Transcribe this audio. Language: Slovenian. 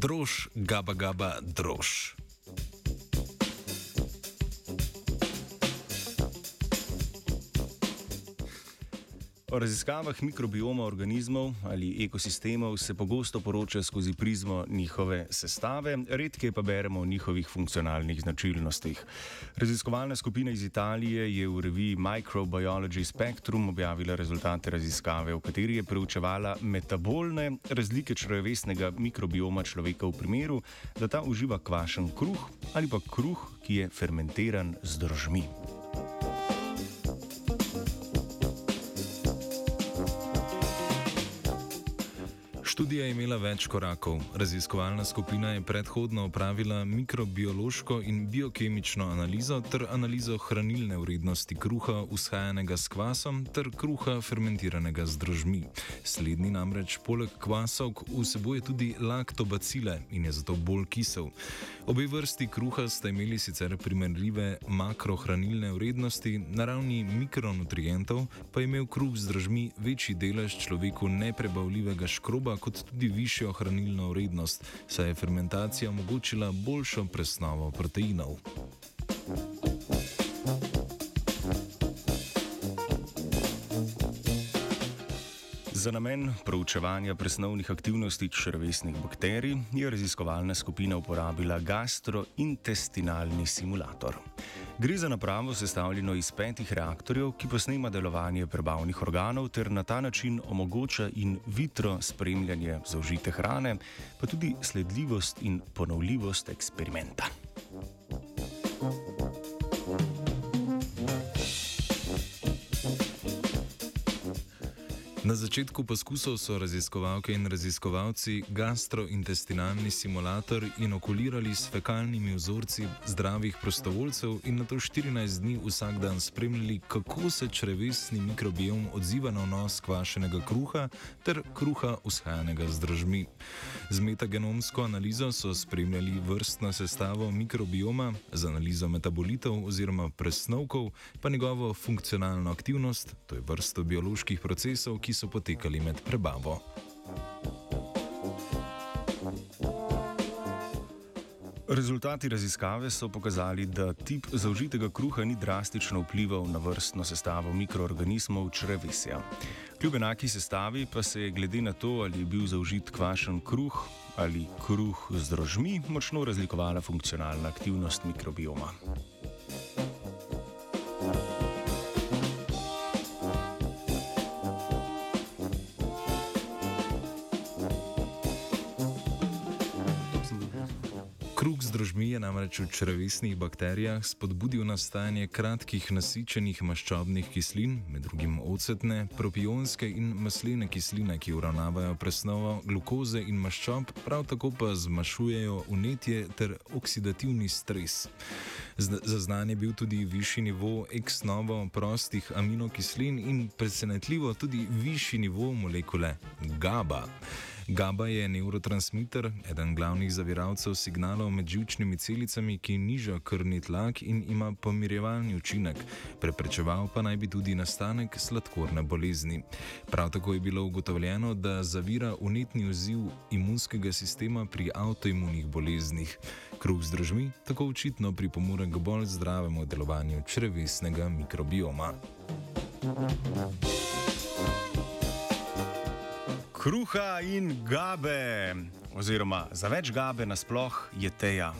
drož, gaba gaba O raziskavah mikrobioma organizmov ali ekosistemov se pogosto poroča skozi prizmo njihove sestave, redke pa beremo o njihovih funkcionalnih značilnostih. Raziskovalna skupina iz Italije je v reviji Microbiology Spectrum objavila rezultate raziskave, v kateri je preučevala metabolne razlike črevesnega mikrobioma človeka v primeru, da ta uživa kvašen kruh ali pa kruh, ki je fermentiran z držmi. Študija je imela več korakov. Raziskovalna skupina je predhodno opravila mikrobiološko in biokemično analizo ter analizo hranilne vrednosti kruha, vzhajanega s kvasom, ter kruha, fermentiranega z drožmi. Slednji namreč poleg kvasov vsebuje tudi laktobacile in je zato bolj kisel. Obe vrsti kruha sta imeli sicer primerljive makrohranilne vrednosti, na ravni mikronutrientov pa je imel kruh z drožmi večji delež človeku neprebavljivega škroba kot tudi višjo hranilno vrednost, saj je fermentacija omogočila boljšo presnovo proteinov. Za namen proučevanja presnovnih aktivnosti črvesnih bakterij je raziskovalna skupina uporabila gastrointestinalni simulator. Gre za napravo sestavljeno iz petih reaktorjev, ki posnema delovanje prebavnih organov ter na ta način omogoča in vitro spremljanje zaužite hrane, pa tudi sledljivost in ponovljivost eksperimenta. Na začetku poskusov so raziskovalke in raziskovalci gastrointestinalni simulator inokulirali s fekalnimi vzorci zdravih prostovoljcev in na to 14 dni vsak dan spremljali, kako se črevesni mikrobiom odziva na vnos kvašenega kruha ter kruha vzhajanega z držmi. Z metagenomsko analizo so spremljali vrstno sestavo mikrobioma, z analizo metabolitov oziroma presnovkov, pa njegovo funkcionalno aktivnost, to je vrsto bioloških procesov, ki so potekali med prebavo. Rezultati raziskave so pokazali, da tip zaužitega kruha ni drastično vplival na vrstno sestavo mikroorganismov črevesja. Kljub enaki sestavi pa se je glede na to, ali je bil zaužit kvašen kruh ali kruh z drožmi, močno razlikovala funkcionalna aktivnost mikrobioma. Kruh z drožmi je namreč v črevesnih bakterijah spodbudil nastajanje kratkih nasičenih maščobnih kislin, med drugim ocetne, propionske in maslene kisline, ki uravnavajo presnovo glukoze in maščob, prav tako pa zmašujejo unetje ter oksidativni stres. Zaznan je bil tudi višji nivo ex-novo prostih aminokislin in presenetljivo tudi višji nivo molekule GABA. GABA je neurotransmiter, eden glavnih zaviralcev signalov med žilčnimi celicami, ki niža krvni tlak in ima pomirjevalni učinek, preprečeval pa naj bi tudi nastanek sladkorne bolezni. Prav tako je bilo ugotovljeno, da zavira unetni oziv imunskega sistema pri avtoimunih boleznih. Kruh z držmi tako očitno pripomore k bolj zdravemu delovanju črevesnega mikrobioma. Thank you kruha in gabe, oziroma za več gabe nasploh je teja.